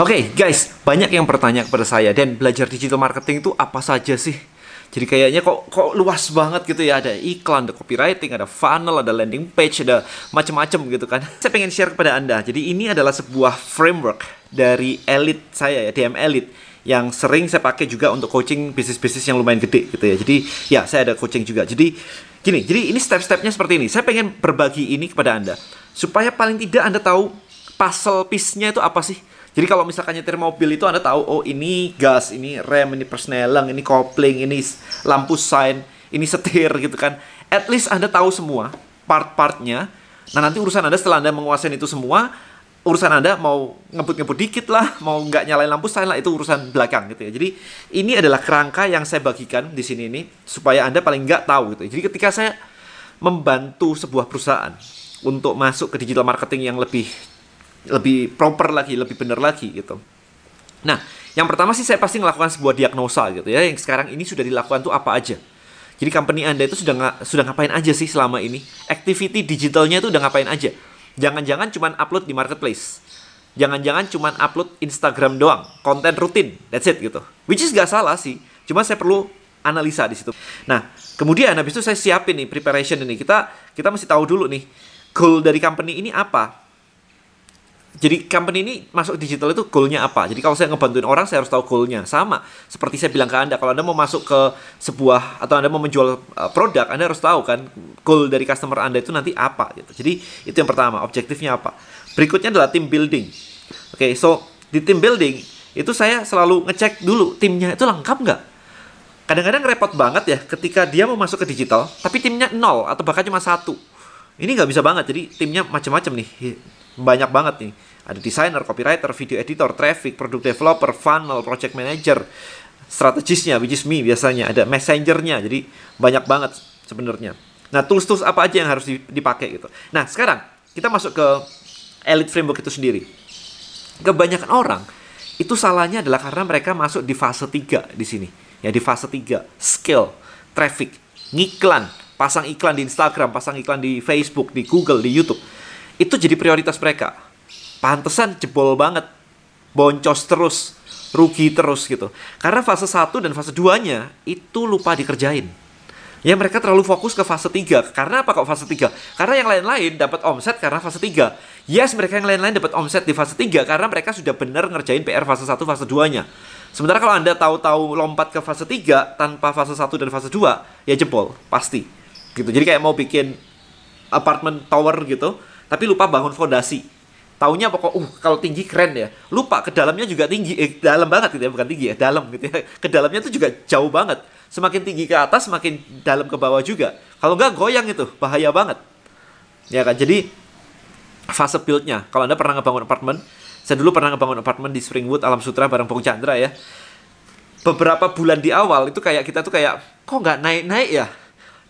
Oke, okay, guys, banyak yang bertanya kepada saya dan belajar digital marketing itu apa saja sih? Jadi kayaknya kok kok luas banget gitu ya, ada iklan, ada copywriting, ada funnel, ada landing page, ada macam-macam gitu kan. Saya pengen share kepada Anda. Jadi ini adalah sebuah framework dari elite saya ya, DM Elite yang sering saya pakai juga untuk coaching bisnis-bisnis yang lumayan gede gitu ya. Jadi ya saya ada coaching juga. Jadi gini, jadi ini step-stepnya seperti ini. Saya pengen berbagi ini kepada Anda supaya paling tidak Anda tahu puzzle piece-nya itu apa sih? Jadi kalau misalkan nyetir mobil itu Anda tahu oh ini gas, ini rem, ini persneling, ini kopling, ini lampu sign, ini setir gitu kan. At least Anda tahu semua part-partnya. Nah nanti urusan Anda setelah Anda menguasai itu semua, urusan Anda mau ngebut-ngebut dikit lah, mau nggak nyalain lampu sign lah itu urusan belakang gitu ya. Jadi ini adalah kerangka yang saya bagikan di sini ini supaya Anda paling nggak tahu gitu. Jadi ketika saya membantu sebuah perusahaan untuk masuk ke digital marketing yang lebih lebih proper lagi, lebih benar lagi gitu. Nah, yang pertama sih saya pasti melakukan sebuah diagnosa gitu ya, yang sekarang ini sudah dilakukan tuh apa aja. Jadi company Anda itu sudah sudah ngapain aja sih selama ini? Activity digitalnya itu udah ngapain aja? Jangan-jangan cuma upload di marketplace. Jangan-jangan cuma upload Instagram doang, konten rutin, that's it gitu. Which is gak salah sih, cuma saya perlu analisa di situ. Nah, kemudian habis itu saya siapin nih preparation ini. Kita kita mesti tahu dulu nih goal dari company ini apa jadi company ini masuk digital itu goalnya apa? Jadi kalau saya ngebantuin orang, saya harus tahu goalnya. Sama seperti saya bilang ke anda, kalau anda mau masuk ke sebuah atau anda mau menjual uh, produk, anda harus tahu kan goal dari customer anda itu nanti apa. Gitu. Jadi itu yang pertama, objektifnya apa. Berikutnya adalah team building. Oke, okay, so di team building itu saya selalu ngecek dulu timnya itu lengkap nggak. Kadang-kadang repot banget ya ketika dia mau masuk ke digital, tapi timnya nol atau bahkan cuma satu. Ini nggak bisa banget, jadi timnya macam-macam nih banyak banget nih. Ada desainer, copywriter, video editor, traffic, product developer, funnel, project manager, strategisnya, which is me biasanya. Ada messengernya, jadi banyak banget sebenarnya. Nah, tools-tools apa aja yang harus dipakai gitu. Nah, sekarang kita masuk ke elite framework itu sendiri. Kebanyakan orang itu salahnya adalah karena mereka masuk di fase 3 di sini. Ya, di fase 3, skill, traffic, ngiklan, pasang iklan di Instagram, pasang iklan di Facebook, di Google, di YouTube itu jadi prioritas mereka. Pantesan jebol banget. Boncos terus, rugi terus gitu. Karena fase 1 dan fase 2-nya itu lupa dikerjain. Ya mereka terlalu fokus ke fase 3. Karena apa kok fase 3? Karena yang lain-lain dapat omset karena fase 3. Yes, mereka yang lain-lain dapat omset di fase 3 karena mereka sudah benar ngerjain PR fase 1, fase 2-nya. Sementara kalau Anda tahu-tahu lompat ke fase 3 tanpa fase 1 dan fase 2, ya jebol, pasti. Gitu. Jadi kayak mau bikin apartemen tower gitu, tapi lupa bangun fondasi. Taunya pokok, uh kalau tinggi keren ya. Lupa ke dalamnya juga tinggi, eh, dalam banget gitu ya, bukan tinggi ya, dalam gitu ya. Ke dalamnya tuh juga jauh banget. Semakin tinggi ke atas, semakin dalam ke bawah juga. Kalau nggak goyang itu, bahaya banget. Ya kan, jadi fase build-nya. Kalau Anda pernah ngebangun apartemen, saya dulu pernah ngebangun apartemen di Springwood, Alam Sutra, bareng Bung Chandra ya. Beberapa bulan di awal itu kayak kita tuh kayak, kok nggak naik-naik ya?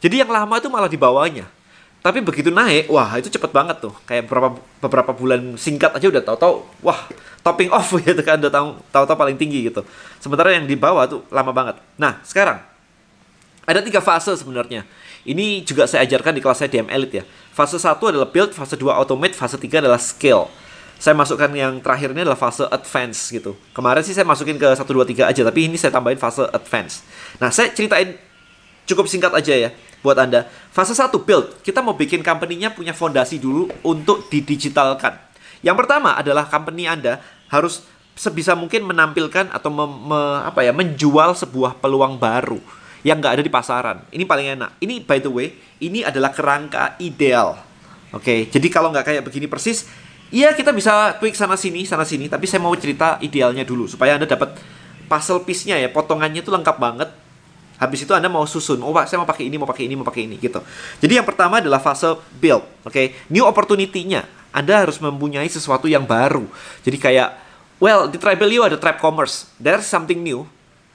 Jadi yang lama itu malah di bawahnya tapi begitu naik, wah itu cepet banget tuh. Kayak beberapa beberapa bulan singkat aja udah tahu-tahu, wah topping off gitu kan, udah tahu tahu-tahu paling tinggi gitu. Sementara yang di bawah tuh lama banget. Nah sekarang ada tiga fase sebenarnya. Ini juga saya ajarkan di kelas saya DM Elite ya. Fase satu adalah build, fase 2 automate, fase 3 adalah scale. Saya masukkan yang terakhir ini adalah fase advance gitu. Kemarin sih saya masukin ke 1 2 3 aja, tapi ini saya tambahin fase advance. Nah, saya ceritain cukup singkat aja ya buat Anda. Fase 1 build, kita mau bikin company-nya punya fondasi dulu untuk didigitalkan. Yang pertama adalah company Anda harus sebisa mungkin menampilkan atau me, me, apa ya menjual sebuah peluang baru yang nggak ada di pasaran. Ini paling enak. Ini by the way, ini adalah kerangka ideal. Oke, okay, jadi kalau nggak kayak begini persis, iya kita bisa tweak sana sini, sana sini. Tapi saya mau cerita idealnya dulu supaya anda dapat puzzle piece-nya ya, potongannya itu lengkap banget Habis itu Anda mau susun, oh Pak, saya mau pakai ini, mau pakai ini, mau pakai ini gitu. Jadi yang pertama adalah fase build, oke. Okay? New opportunity-nya, Anda harus mempunyai sesuatu yang baru. Jadi kayak, well, di Tribal ada Tribe Commerce. There's something new.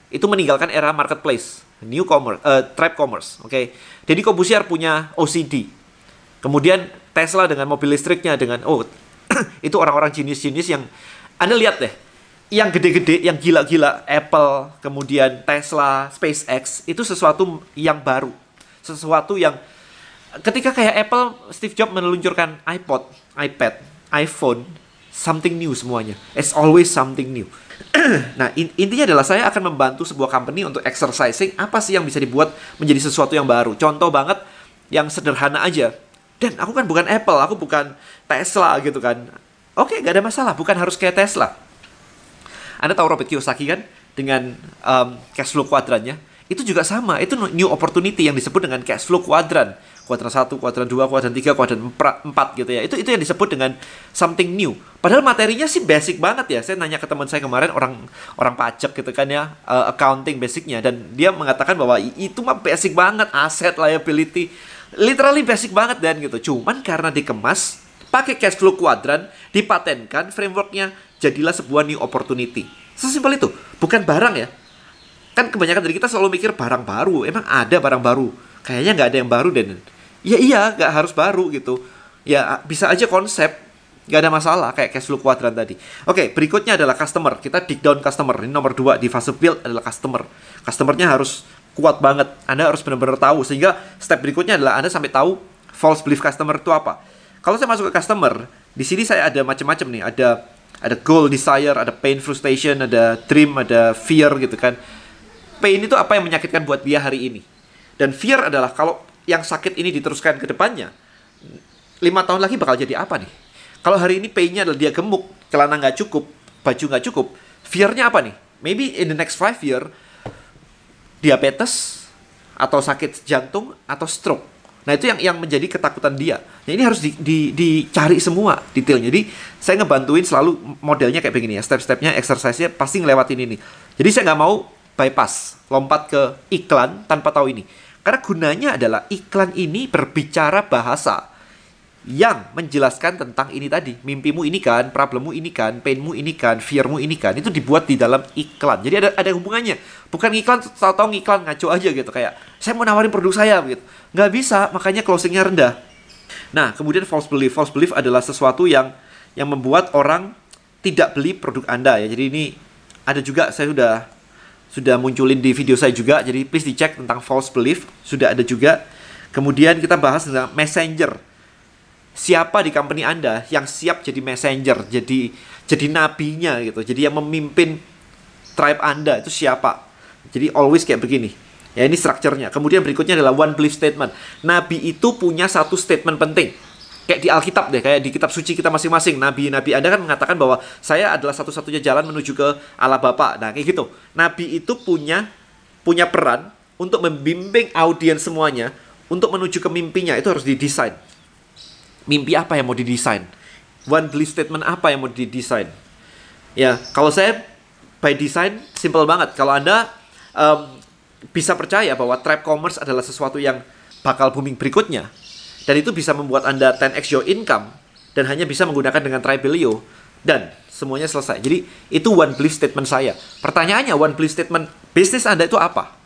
Itu meninggalkan era marketplace, new commerce, uh, Tribe Commerce, oke. Okay? Jadi Kobusier punya OCD. Kemudian Tesla dengan mobil listriknya dengan oh itu orang-orang jenis-jenis yang Anda lihat deh yang gede-gede, yang gila-gila, Apple, kemudian Tesla, SpaceX, itu sesuatu yang baru. Sesuatu yang ketika kayak Apple, Steve Jobs meluncurkan iPod, iPad, iPhone, something new semuanya. It's always something new. nah, in, intinya adalah saya akan membantu sebuah company untuk exercising apa sih yang bisa dibuat menjadi sesuatu yang baru. Contoh banget yang sederhana aja. Dan aku kan bukan Apple, aku bukan Tesla gitu kan. Oke, gak ada masalah, bukan harus kayak Tesla. Anda tahu Robert Kiyosaki kan dengan um, cash flow kuadrannya? Itu juga sama, itu new opportunity yang disebut dengan cash flow kuadran kuadran 1, kuadran 2, kuadran 3, kuadran 4 gitu ya. Itu itu yang disebut dengan something new. Padahal materinya sih basic banget ya. Saya nanya ke teman saya kemarin orang orang pajak gitu kan ya, uh, accounting basicnya dan dia mengatakan bahwa itu mah basic banget, asset liability. Literally basic banget dan gitu. Cuman karena dikemas pakai cash flow kuadran, dipatenkan frameworknya jadilah sebuah new opportunity. Sesimpel itu, bukan barang ya. Kan kebanyakan dari kita selalu mikir barang baru. Emang ada barang baru? Kayaknya nggak ada yang baru dan ya iya nggak harus baru gitu. Ya bisa aja konsep. Nggak ada masalah kayak cash flow kuadran tadi. Oke berikutnya adalah customer. Kita dig down customer. Ini nomor dua di fase build adalah customer. Customernya harus kuat banget. Anda harus benar-benar tahu. Sehingga step berikutnya adalah anda sampai tahu false belief customer itu apa kalau saya masuk ke customer di sini saya ada macam-macam nih ada ada goal desire ada pain frustration ada dream ada fear gitu kan pain itu apa yang menyakitkan buat dia hari ini dan fear adalah kalau yang sakit ini diteruskan ke depannya, lima tahun lagi bakal jadi apa nih? Kalau hari ini pain-nya adalah dia gemuk, celana nggak cukup, baju nggak cukup, fear-nya apa nih? Maybe in the next five year, diabetes, atau sakit jantung, atau stroke. Nah itu yang yang menjadi ketakutan dia. Nah ini harus di, di, dicari semua detailnya. Jadi saya ngebantuin selalu modelnya kayak begini ya. Step-stepnya, exercise-nya pasti ngelewatin ini. Jadi saya nggak mau bypass, lompat ke iklan tanpa tahu ini. Karena gunanya adalah iklan ini berbicara bahasa yang menjelaskan tentang ini tadi. Mimpimu ini kan, problemmu ini kan, painmu ini kan, fearmu ini kan. Itu dibuat di dalam iklan. Jadi ada ada hubungannya. Bukan iklan tahu-tahu iklan ngaco aja gitu kayak saya mau nawarin produk saya gitu. Nggak bisa, makanya closingnya rendah. Nah, kemudian false belief. False belief adalah sesuatu yang yang membuat orang tidak beli produk Anda ya. Jadi ini ada juga saya sudah sudah munculin di video saya juga. Jadi please dicek tentang false belief, sudah ada juga. Kemudian kita bahas tentang messenger. Siapa di company Anda yang siap jadi messenger, jadi jadi nabinya gitu. Jadi yang memimpin tribe Anda itu siapa? Jadi always kayak begini. Ya ini strukturnya. Kemudian berikutnya adalah one belief statement. Nabi itu punya satu statement penting kayak di Alkitab deh, kayak di kitab suci kita masing-masing. Nabi-nabi Anda kan mengatakan bahwa saya adalah satu-satunya jalan menuju ke Allah Bapa. Nah, kayak gitu. Nabi itu punya punya peran untuk membimbing audiens semuanya untuk menuju ke mimpinya. Itu harus didesain. Mimpi apa yang mau didesain? One belief statement apa yang mau didesain? Ya, kalau saya by design simple banget. Kalau Anda um, bisa percaya bahwa tribe commerce adalah sesuatu yang bakal booming berikutnya, dan itu bisa membuat Anda 10x your income dan hanya bisa menggunakan dengan Tribelio dan semuanya selesai. Jadi itu one belief statement saya. Pertanyaannya one belief statement bisnis Anda itu apa?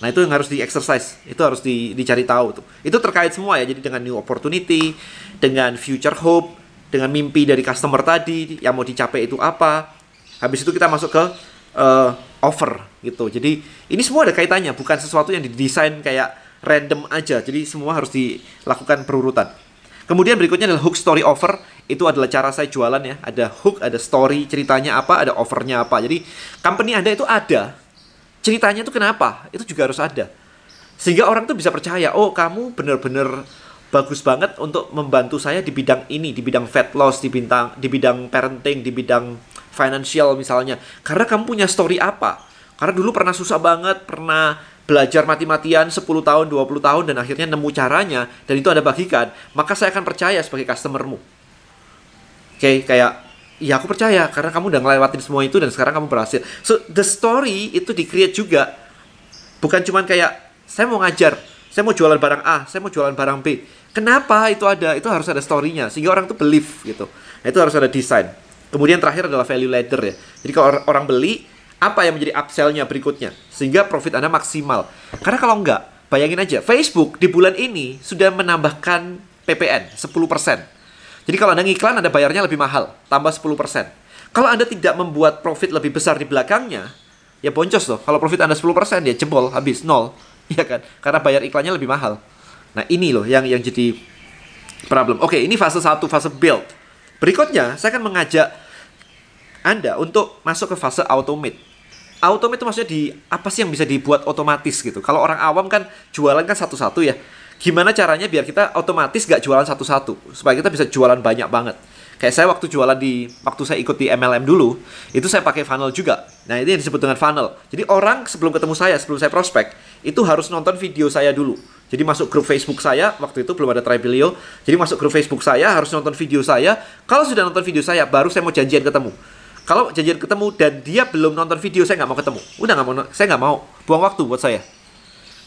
Nah itu yang harus di exercise, itu harus di, dicari tahu tuh. Itu terkait semua ya, jadi dengan new opportunity, dengan future hope, dengan mimpi dari customer tadi yang mau dicapai itu apa. Habis itu kita masuk ke uh, offer gitu. Jadi ini semua ada kaitannya, bukan sesuatu yang didesain kayak random aja. Jadi semua harus dilakukan perurutan. Kemudian berikutnya adalah hook story offer. Itu adalah cara saya jualan ya. Ada hook, ada story, ceritanya apa, ada offernya apa. Jadi company Anda itu ada. Ceritanya itu kenapa? Itu juga harus ada. Sehingga orang tuh bisa percaya, oh kamu bener-bener bagus banget untuk membantu saya di bidang ini, di bidang fat loss, di bidang di bidang parenting, di bidang financial misalnya. Karena kamu punya story apa? Karena dulu pernah susah banget, pernah belajar mati-matian 10 tahun, 20 tahun dan akhirnya nemu caranya dan itu Anda bagikan, maka saya akan percaya sebagai customermu. Oke, okay, kayak ya aku percaya karena kamu udah ngelewatin semua itu dan sekarang kamu berhasil. So the story itu di-create juga. Bukan cuman kayak saya mau ngajar, saya mau jualan barang A, saya mau jualan barang B. Kenapa itu ada? Itu harus ada story-nya sehingga orang tuh believe gitu. Nah, itu harus ada desain. Kemudian terakhir adalah value ladder ya. Jadi kalau orang beli, apa yang menjadi upsell-nya berikutnya sehingga profit Anda maksimal. Karena kalau enggak, bayangin aja Facebook di bulan ini sudah menambahkan PPN 10%. Jadi kalau Anda ngiklan Anda bayarnya lebih mahal, tambah 10%. Kalau Anda tidak membuat profit lebih besar di belakangnya, ya boncos loh. Kalau profit Anda 10%, ya jebol, habis nol, ya kan? Karena bayar iklannya lebih mahal. Nah, ini loh yang yang jadi problem. Oke, ini fase 1, fase build. Berikutnya, saya akan mengajak Anda untuk masuk ke fase automate. Automate itu maksudnya di apa sih yang bisa dibuat otomatis gitu. Kalau orang awam kan jualan kan satu-satu ya. Gimana caranya biar kita otomatis gak jualan satu-satu supaya kita bisa jualan banyak banget. Kayak saya waktu jualan di waktu saya ikut di MLM dulu, itu saya pakai funnel juga. Nah, itu yang disebut dengan funnel. Jadi orang sebelum ketemu saya, sebelum saya prospek, itu harus nonton video saya dulu. Jadi masuk grup Facebook saya, waktu itu belum ada Tribelio. Jadi masuk grup Facebook saya, harus nonton video saya. Kalau sudah nonton video saya, baru saya mau janjian ketemu. Kalau janjian ketemu dan dia belum nonton video, saya nggak mau ketemu. Udah nggak mau, saya nggak mau buang waktu buat saya.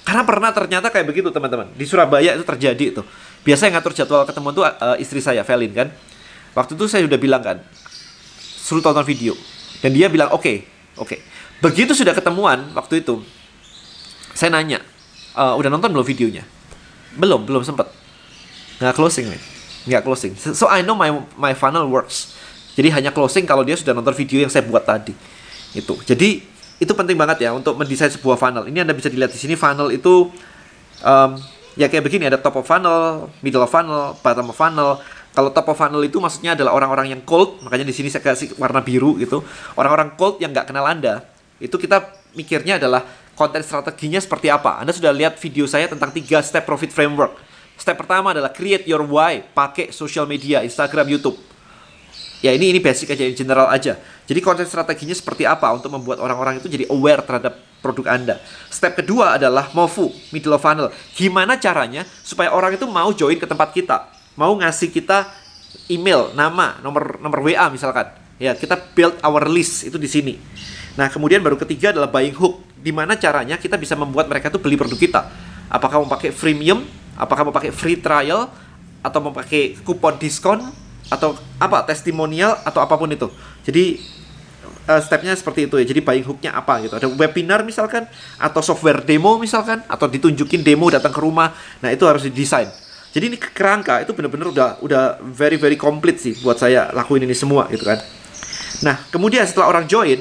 Karena pernah ternyata kayak begitu teman-teman. Di Surabaya itu terjadi itu. Biasa yang ngatur jadwal ketemu tuh uh, istri saya, Velin kan Waktu itu saya sudah bilang kan, suruh tonton video. Dan dia bilang, oke, okay, oke. Okay. Begitu sudah ketemuan waktu itu, saya nanya, e, udah nonton belum videonya? Belum, belum sempet. Nggak closing, nih. Nggak closing. So, I know my, my funnel works. Jadi hanya closing kalau dia sudah nonton video yang saya buat tadi. Itu. Jadi, itu penting banget ya untuk mendesain sebuah funnel. Ini Anda bisa dilihat di sini funnel itu um, ya kayak begini ada top of funnel, middle of funnel, bottom of funnel, kalau top of funnel itu maksudnya adalah orang-orang yang cold, makanya di sini saya kasih warna biru gitu. Orang-orang cold yang nggak kenal Anda, itu kita mikirnya adalah konten strateginya seperti apa. Anda sudah lihat video saya tentang 3 step profit framework. Step pertama adalah create your why, pakai social media, Instagram, YouTube. Ya ini ini basic aja, general aja. Jadi konten strateginya seperti apa untuk membuat orang-orang itu jadi aware terhadap produk Anda. Step kedua adalah MOFU, middle of funnel. Gimana caranya supaya orang itu mau join ke tempat kita? mau ngasih kita email, nama, nomor nomor WA misalkan. Ya, kita build our list itu di sini. Nah, kemudian baru ketiga adalah buying hook. Di mana caranya kita bisa membuat mereka tuh beli produk kita. Apakah mau pakai freemium, apakah mau pakai free trial, atau mau pakai kupon diskon, atau apa testimonial atau apa pun itu. Jadi uh, stepnya seperti itu ya. Jadi buying hooknya apa gitu. Ada webinar misalkan, atau software demo misalkan, atau ditunjukin demo datang ke rumah. Nah itu harus didesain. Jadi ini kerangka itu benar-benar udah udah very very complete sih buat saya lakuin ini semua gitu kan. Nah, kemudian setelah orang join,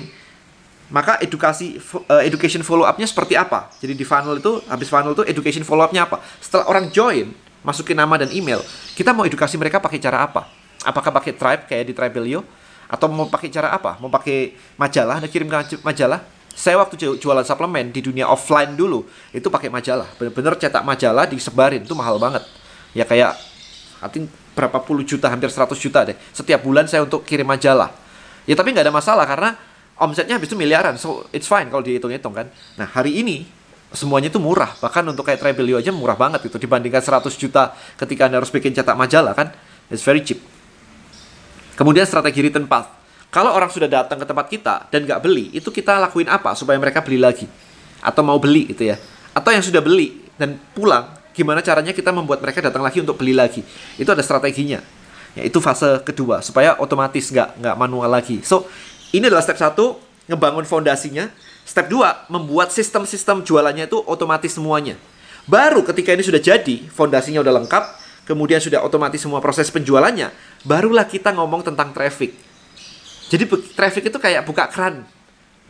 maka edukasi uh, education follow up-nya seperti apa? Jadi di funnel itu habis funnel itu education follow up-nya apa? Setelah orang join, masukin nama dan email, kita mau edukasi mereka pakai cara apa? Apakah pakai Tribe kayak di Tribelio atau mau pakai cara apa? Mau pakai majalah, ada kirim majalah? Saya waktu jualan suplemen di dunia offline dulu, itu pakai majalah. Bener-bener cetak majalah disebarin, itu mahal banget. Ya kayak I berapa puluh juta hampir 100 juta deh. Setiap bulan saya untuk kirim majalah. Ya tapi nggak ada masalah karena omsetnya habis itu miliaran so it's fine kalau dihitung-hitung kan. Nah hari ini semuanya itu murah. Bahkan untuk kayak Trebelio aja murah banget itu dibandingkan 100 juta ketika anda harus bikin cetak majalah kan. It's very cheap kemudian strategi return path kalau orang sudah datang ke tempat kita dan nggak beli itu kita lakuin apa supaya mereka beli lagi atau mau beli gitu ya atau yang sudah beli dan pulang gimana caranya kita membuat mereka datang lagi untuk beli lagi. Itu ada strateginya. Ya, itu fase kedua supaya otomatis nggak nggak manual lagi. So ini adalah step satu ngebangun fondasinya. Step dua membuat sistem-sistem jualannya itu otomatis semuanya. Baru ketika ini sudah jadi, fondasinya udah lengkap, kemudian sudah otomatis semua proses penjualannya, barulah kita ngomong tentang traffic. Jadi traffic itu kayak buka keran.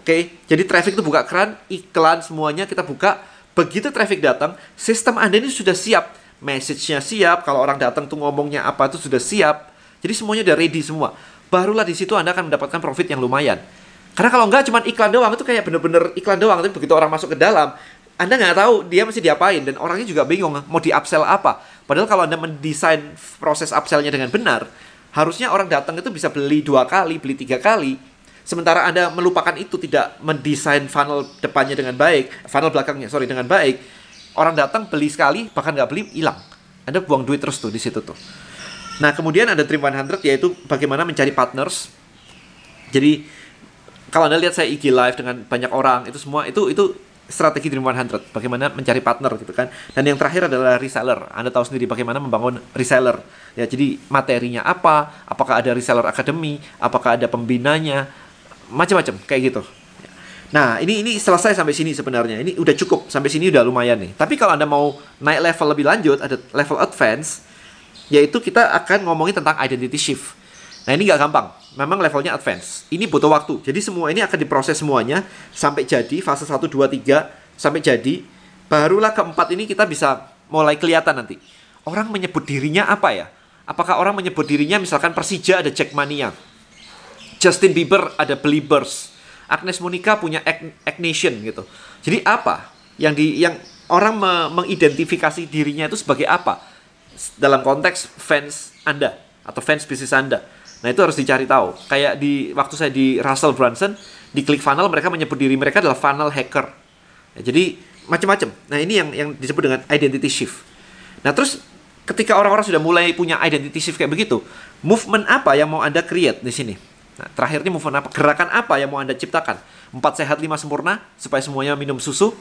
Oke, okay? jadi traffic itu buka keran, iklan semuanya kita buka, Begitu traffic datang, sistem Anda ini sudah siap. Message-nya siap, kalau orang datang tuh ngomongnya apa itu sudah siap. Jadi semuanya udah ready semua. Barulah di situ Anda akan mendapatkan profit yang lumayan. Karena kalau enggak cuma iklan doang itu kayak bener-bener iklan doang, tapi begitu orang masuk ke dalam, anda nggak tahu dia mesti diapain dan orangnya juga bingung mau di upsell apa. Padahal kalau Anda mendesain proses upsellnya dengan benar, harusnya orang datang itu bisa beli dua kali, beli tiga kali, Sementara Anda melupakan itu tidak mendesain funnel depannya dengan baik, funnel belakangnya sorry dengan baik, orang datang beli sekali bahkan nggak beli hilang. Anda buang duit terus tuh di situ tuh. Nah kemudian ada Dream 100 yaitu bagaimana mencari partners. Jadi kalau Anda lihat saya IG live dengan banyak orang itu semua itu itu strategi Dream 100 bagaimana mencari partner gitu kan dan yang terakhir adalah reseller Anda tahu sendiri bagaimana membangun reseller ya jadi materinya apa apakah ada reseller academy apakah ada pembinanya macam-macam kayak gitu. Nah, ini ini selesai sampai sini sebenarnya. Ini udah cukup sampai sini udah lumayan nih. Tapi kalau Anda mau naik level lebih lanjut, ada level advance, yaitu kita akan ngomongin tentang identity shift. Nah, ini nggak gampang. Memang levelnya advance. Ini butuh waktu. Jadi semua ini akan diproses semuanya sampai jadi fase 1 2 3 sampai jadi barulah keempat ini kita bisa mulai kelihatan nanti. Orang menyebut dirinya apa ya? Apakah orang menyebut dirinya misalkan Persija ada Jackmania, Justin Bieber ada Beliebers, Agnes Monica punya Nation gitu. Jadi apa yang di yang orang me mengidentifikasi dirinya itu sebagai apa dalam konteks fans Anda atau fans bisnis Anda. Nah, itu harus dicari tahu. Kayak di waktu saya di Russell Brunson di ClickFunnels mereka menyebut diri mereka adalah funnel hacker. Ya, jadi macam-macam. Nah, ini yang yang disebut dengan identity shift. Nah, terus ketika orang-orang sudah mulai punya identity shift kayak begitu, movement apa yang mau Anda create di sini? Nah, terakhir ini movement apa? Gerakan apa yang mau Anda ciptakan? Empat sehat, lima sempurna, supaya semuanya minum susu?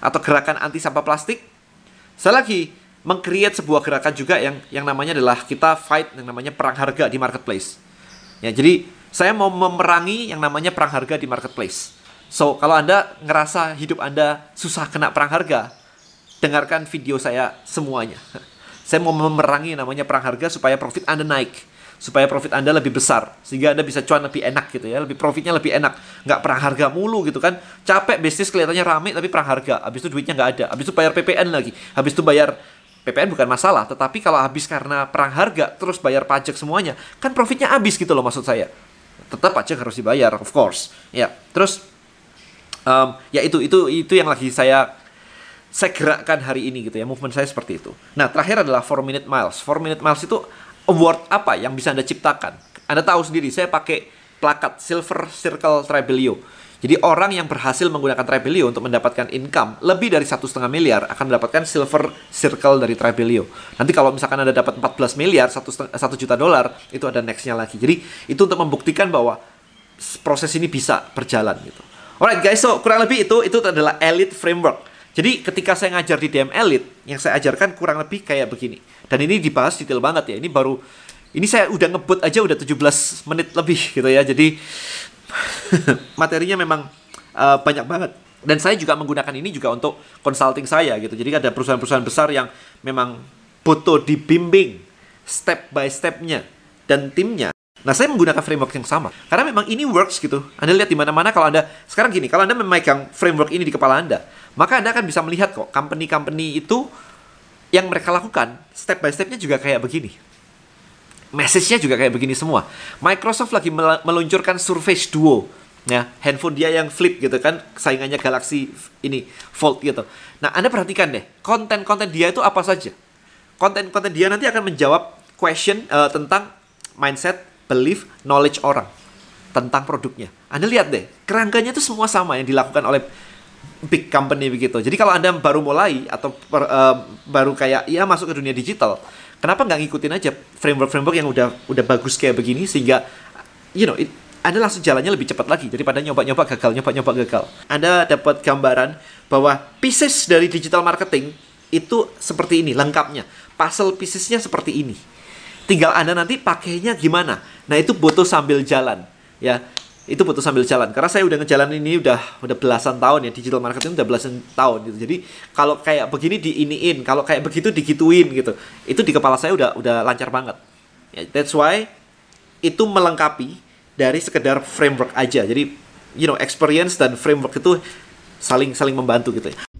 Atau gerakan anti sampah plastik? Saya lagi mengcreate sebuah gerakan juga yang yang namanya adalah kita fight yang namanya perang harga di marketplace. Ya, jadi saya mau memerangi yang namanya perang harga di marketplace. So, kalau Anda ngerasa hidup Anda susah kena perang harga, dengarkan video saya semuanya. Saya mau memerangi yang namanya perang harga supaya profit Anda naik supaya profit Anda lebih besar sehingga Anda bisa cuan lebih enak gitu ya, lebih profitnya lebih enak. Nggak perang harga mulu gitu kan. Capek bisnis kelihatannya rame tapi perang harga. Habis itu duitnya nggak ada. Habis itu bayar PPN lagi. Habis itu bayar PPN bukan masalah, tetapi kalau habis karena perang harga terus bayar pajak semuanya, kan profitnya habis gitu loh maksud saya. Tetap pajak harus dibayar, of course. Ya, terus um, ya itu itu itu yang lagi saya saya gerakkan hari ini gitu ya movement saya seperti itu. Nah terakhir adalah 4 minute miles. 4 minute miles itu award apa yang bisa Anda ciptakan? Anda tahu sendiri, saya pakai plakat Silver Circle Tribelio. Jadi orang yang berhasil menggunakan Tribelio untuk mendapatkan income lebih dari satu setengah miliar akan mendapatkan Silver Circle dari Tribelio. Nanti kalau misalkan Anda dapat 14 miliar, satu juta dolar, itu ada nextnya lagi. Jadi itu untuk membuktikan bahwa proses ini bisa berjalan gitu. Alright guys, so kurang lebih itu itu adalah elite framework. Jadi ketika saya ngajar di DM Elite, yang saya ajarkan kurang lebih kayak begini. Dan ini dibahas detail banget ya. Ini baru ini saya udah ngebut aja udah 17 menit lebih gitu ya. Jadi materinya memang uh, banyak banget. Dan saya juga menggunakan ini juga untuk consulting saya gitu. Jadi ada perusahaan-perusahaan besar yang memang butuh dibimbing step by stepnya dan timnya. Nah, saya menggunakan framework yang sama. Karena memang ini works gitu. Anda lihat di mana-mana kalau Anda sekarang gini, kalau Anda memegang framework ini di kepala Anda, maka Anda akan bisa melihat kok company-company itu yang mereka lakukan step by stepnya juga kayak begini. Message-nya juga kayak begini semua. Microsoft lagi meluncurkan Surface Duo. Ya, handphone dia yang flip gitu kan, saingannya Galaxy ini Fold gitu. Nah, Anda perhatikan deh, konten-konten dia itu apa saja. Konten-konten dia nanti akan menjawab question uh, tentang mindset, belief, knowledge orang tentang produknya. Anda lihat deh, kerangkanya itu semua sama yang dilakukan oleh big company begitu. Jadi kalau Anda baru mulai atau per, uh, baru kayak ya masuk ke dunia digital, kenapa nggak ngikutin aja framework-framework yang udah udah bagus kayak begini sehingga you know, it, anda langsung jalannya lebih cepat lagi daripada nyoba-nyoba gagal, nyoba-nyoba gagal. Anda dapat gambaran bahwa pieces dari digital marketing itu seperti ini lengkapnya. Puzzle piecesnya seperti ini. Tinggal Anda nanti pakainya gimana. Nah, itu butuh sambil jalan, ya itu butuh sambil jalan. Karena saya udah ngejalan ini udah udah belasan tahun ya. Digital marketing udah belasan tahun gitu. Jadi kalau kayak begini diiniin kalau kayak begitu digituin gitu. Itu di kepala saya udah udah lancar banget. Ya, that's why itu melengkapi dari sekedar framework aja. Jadi you know experience dan framework itu saling saling membantu gitu ya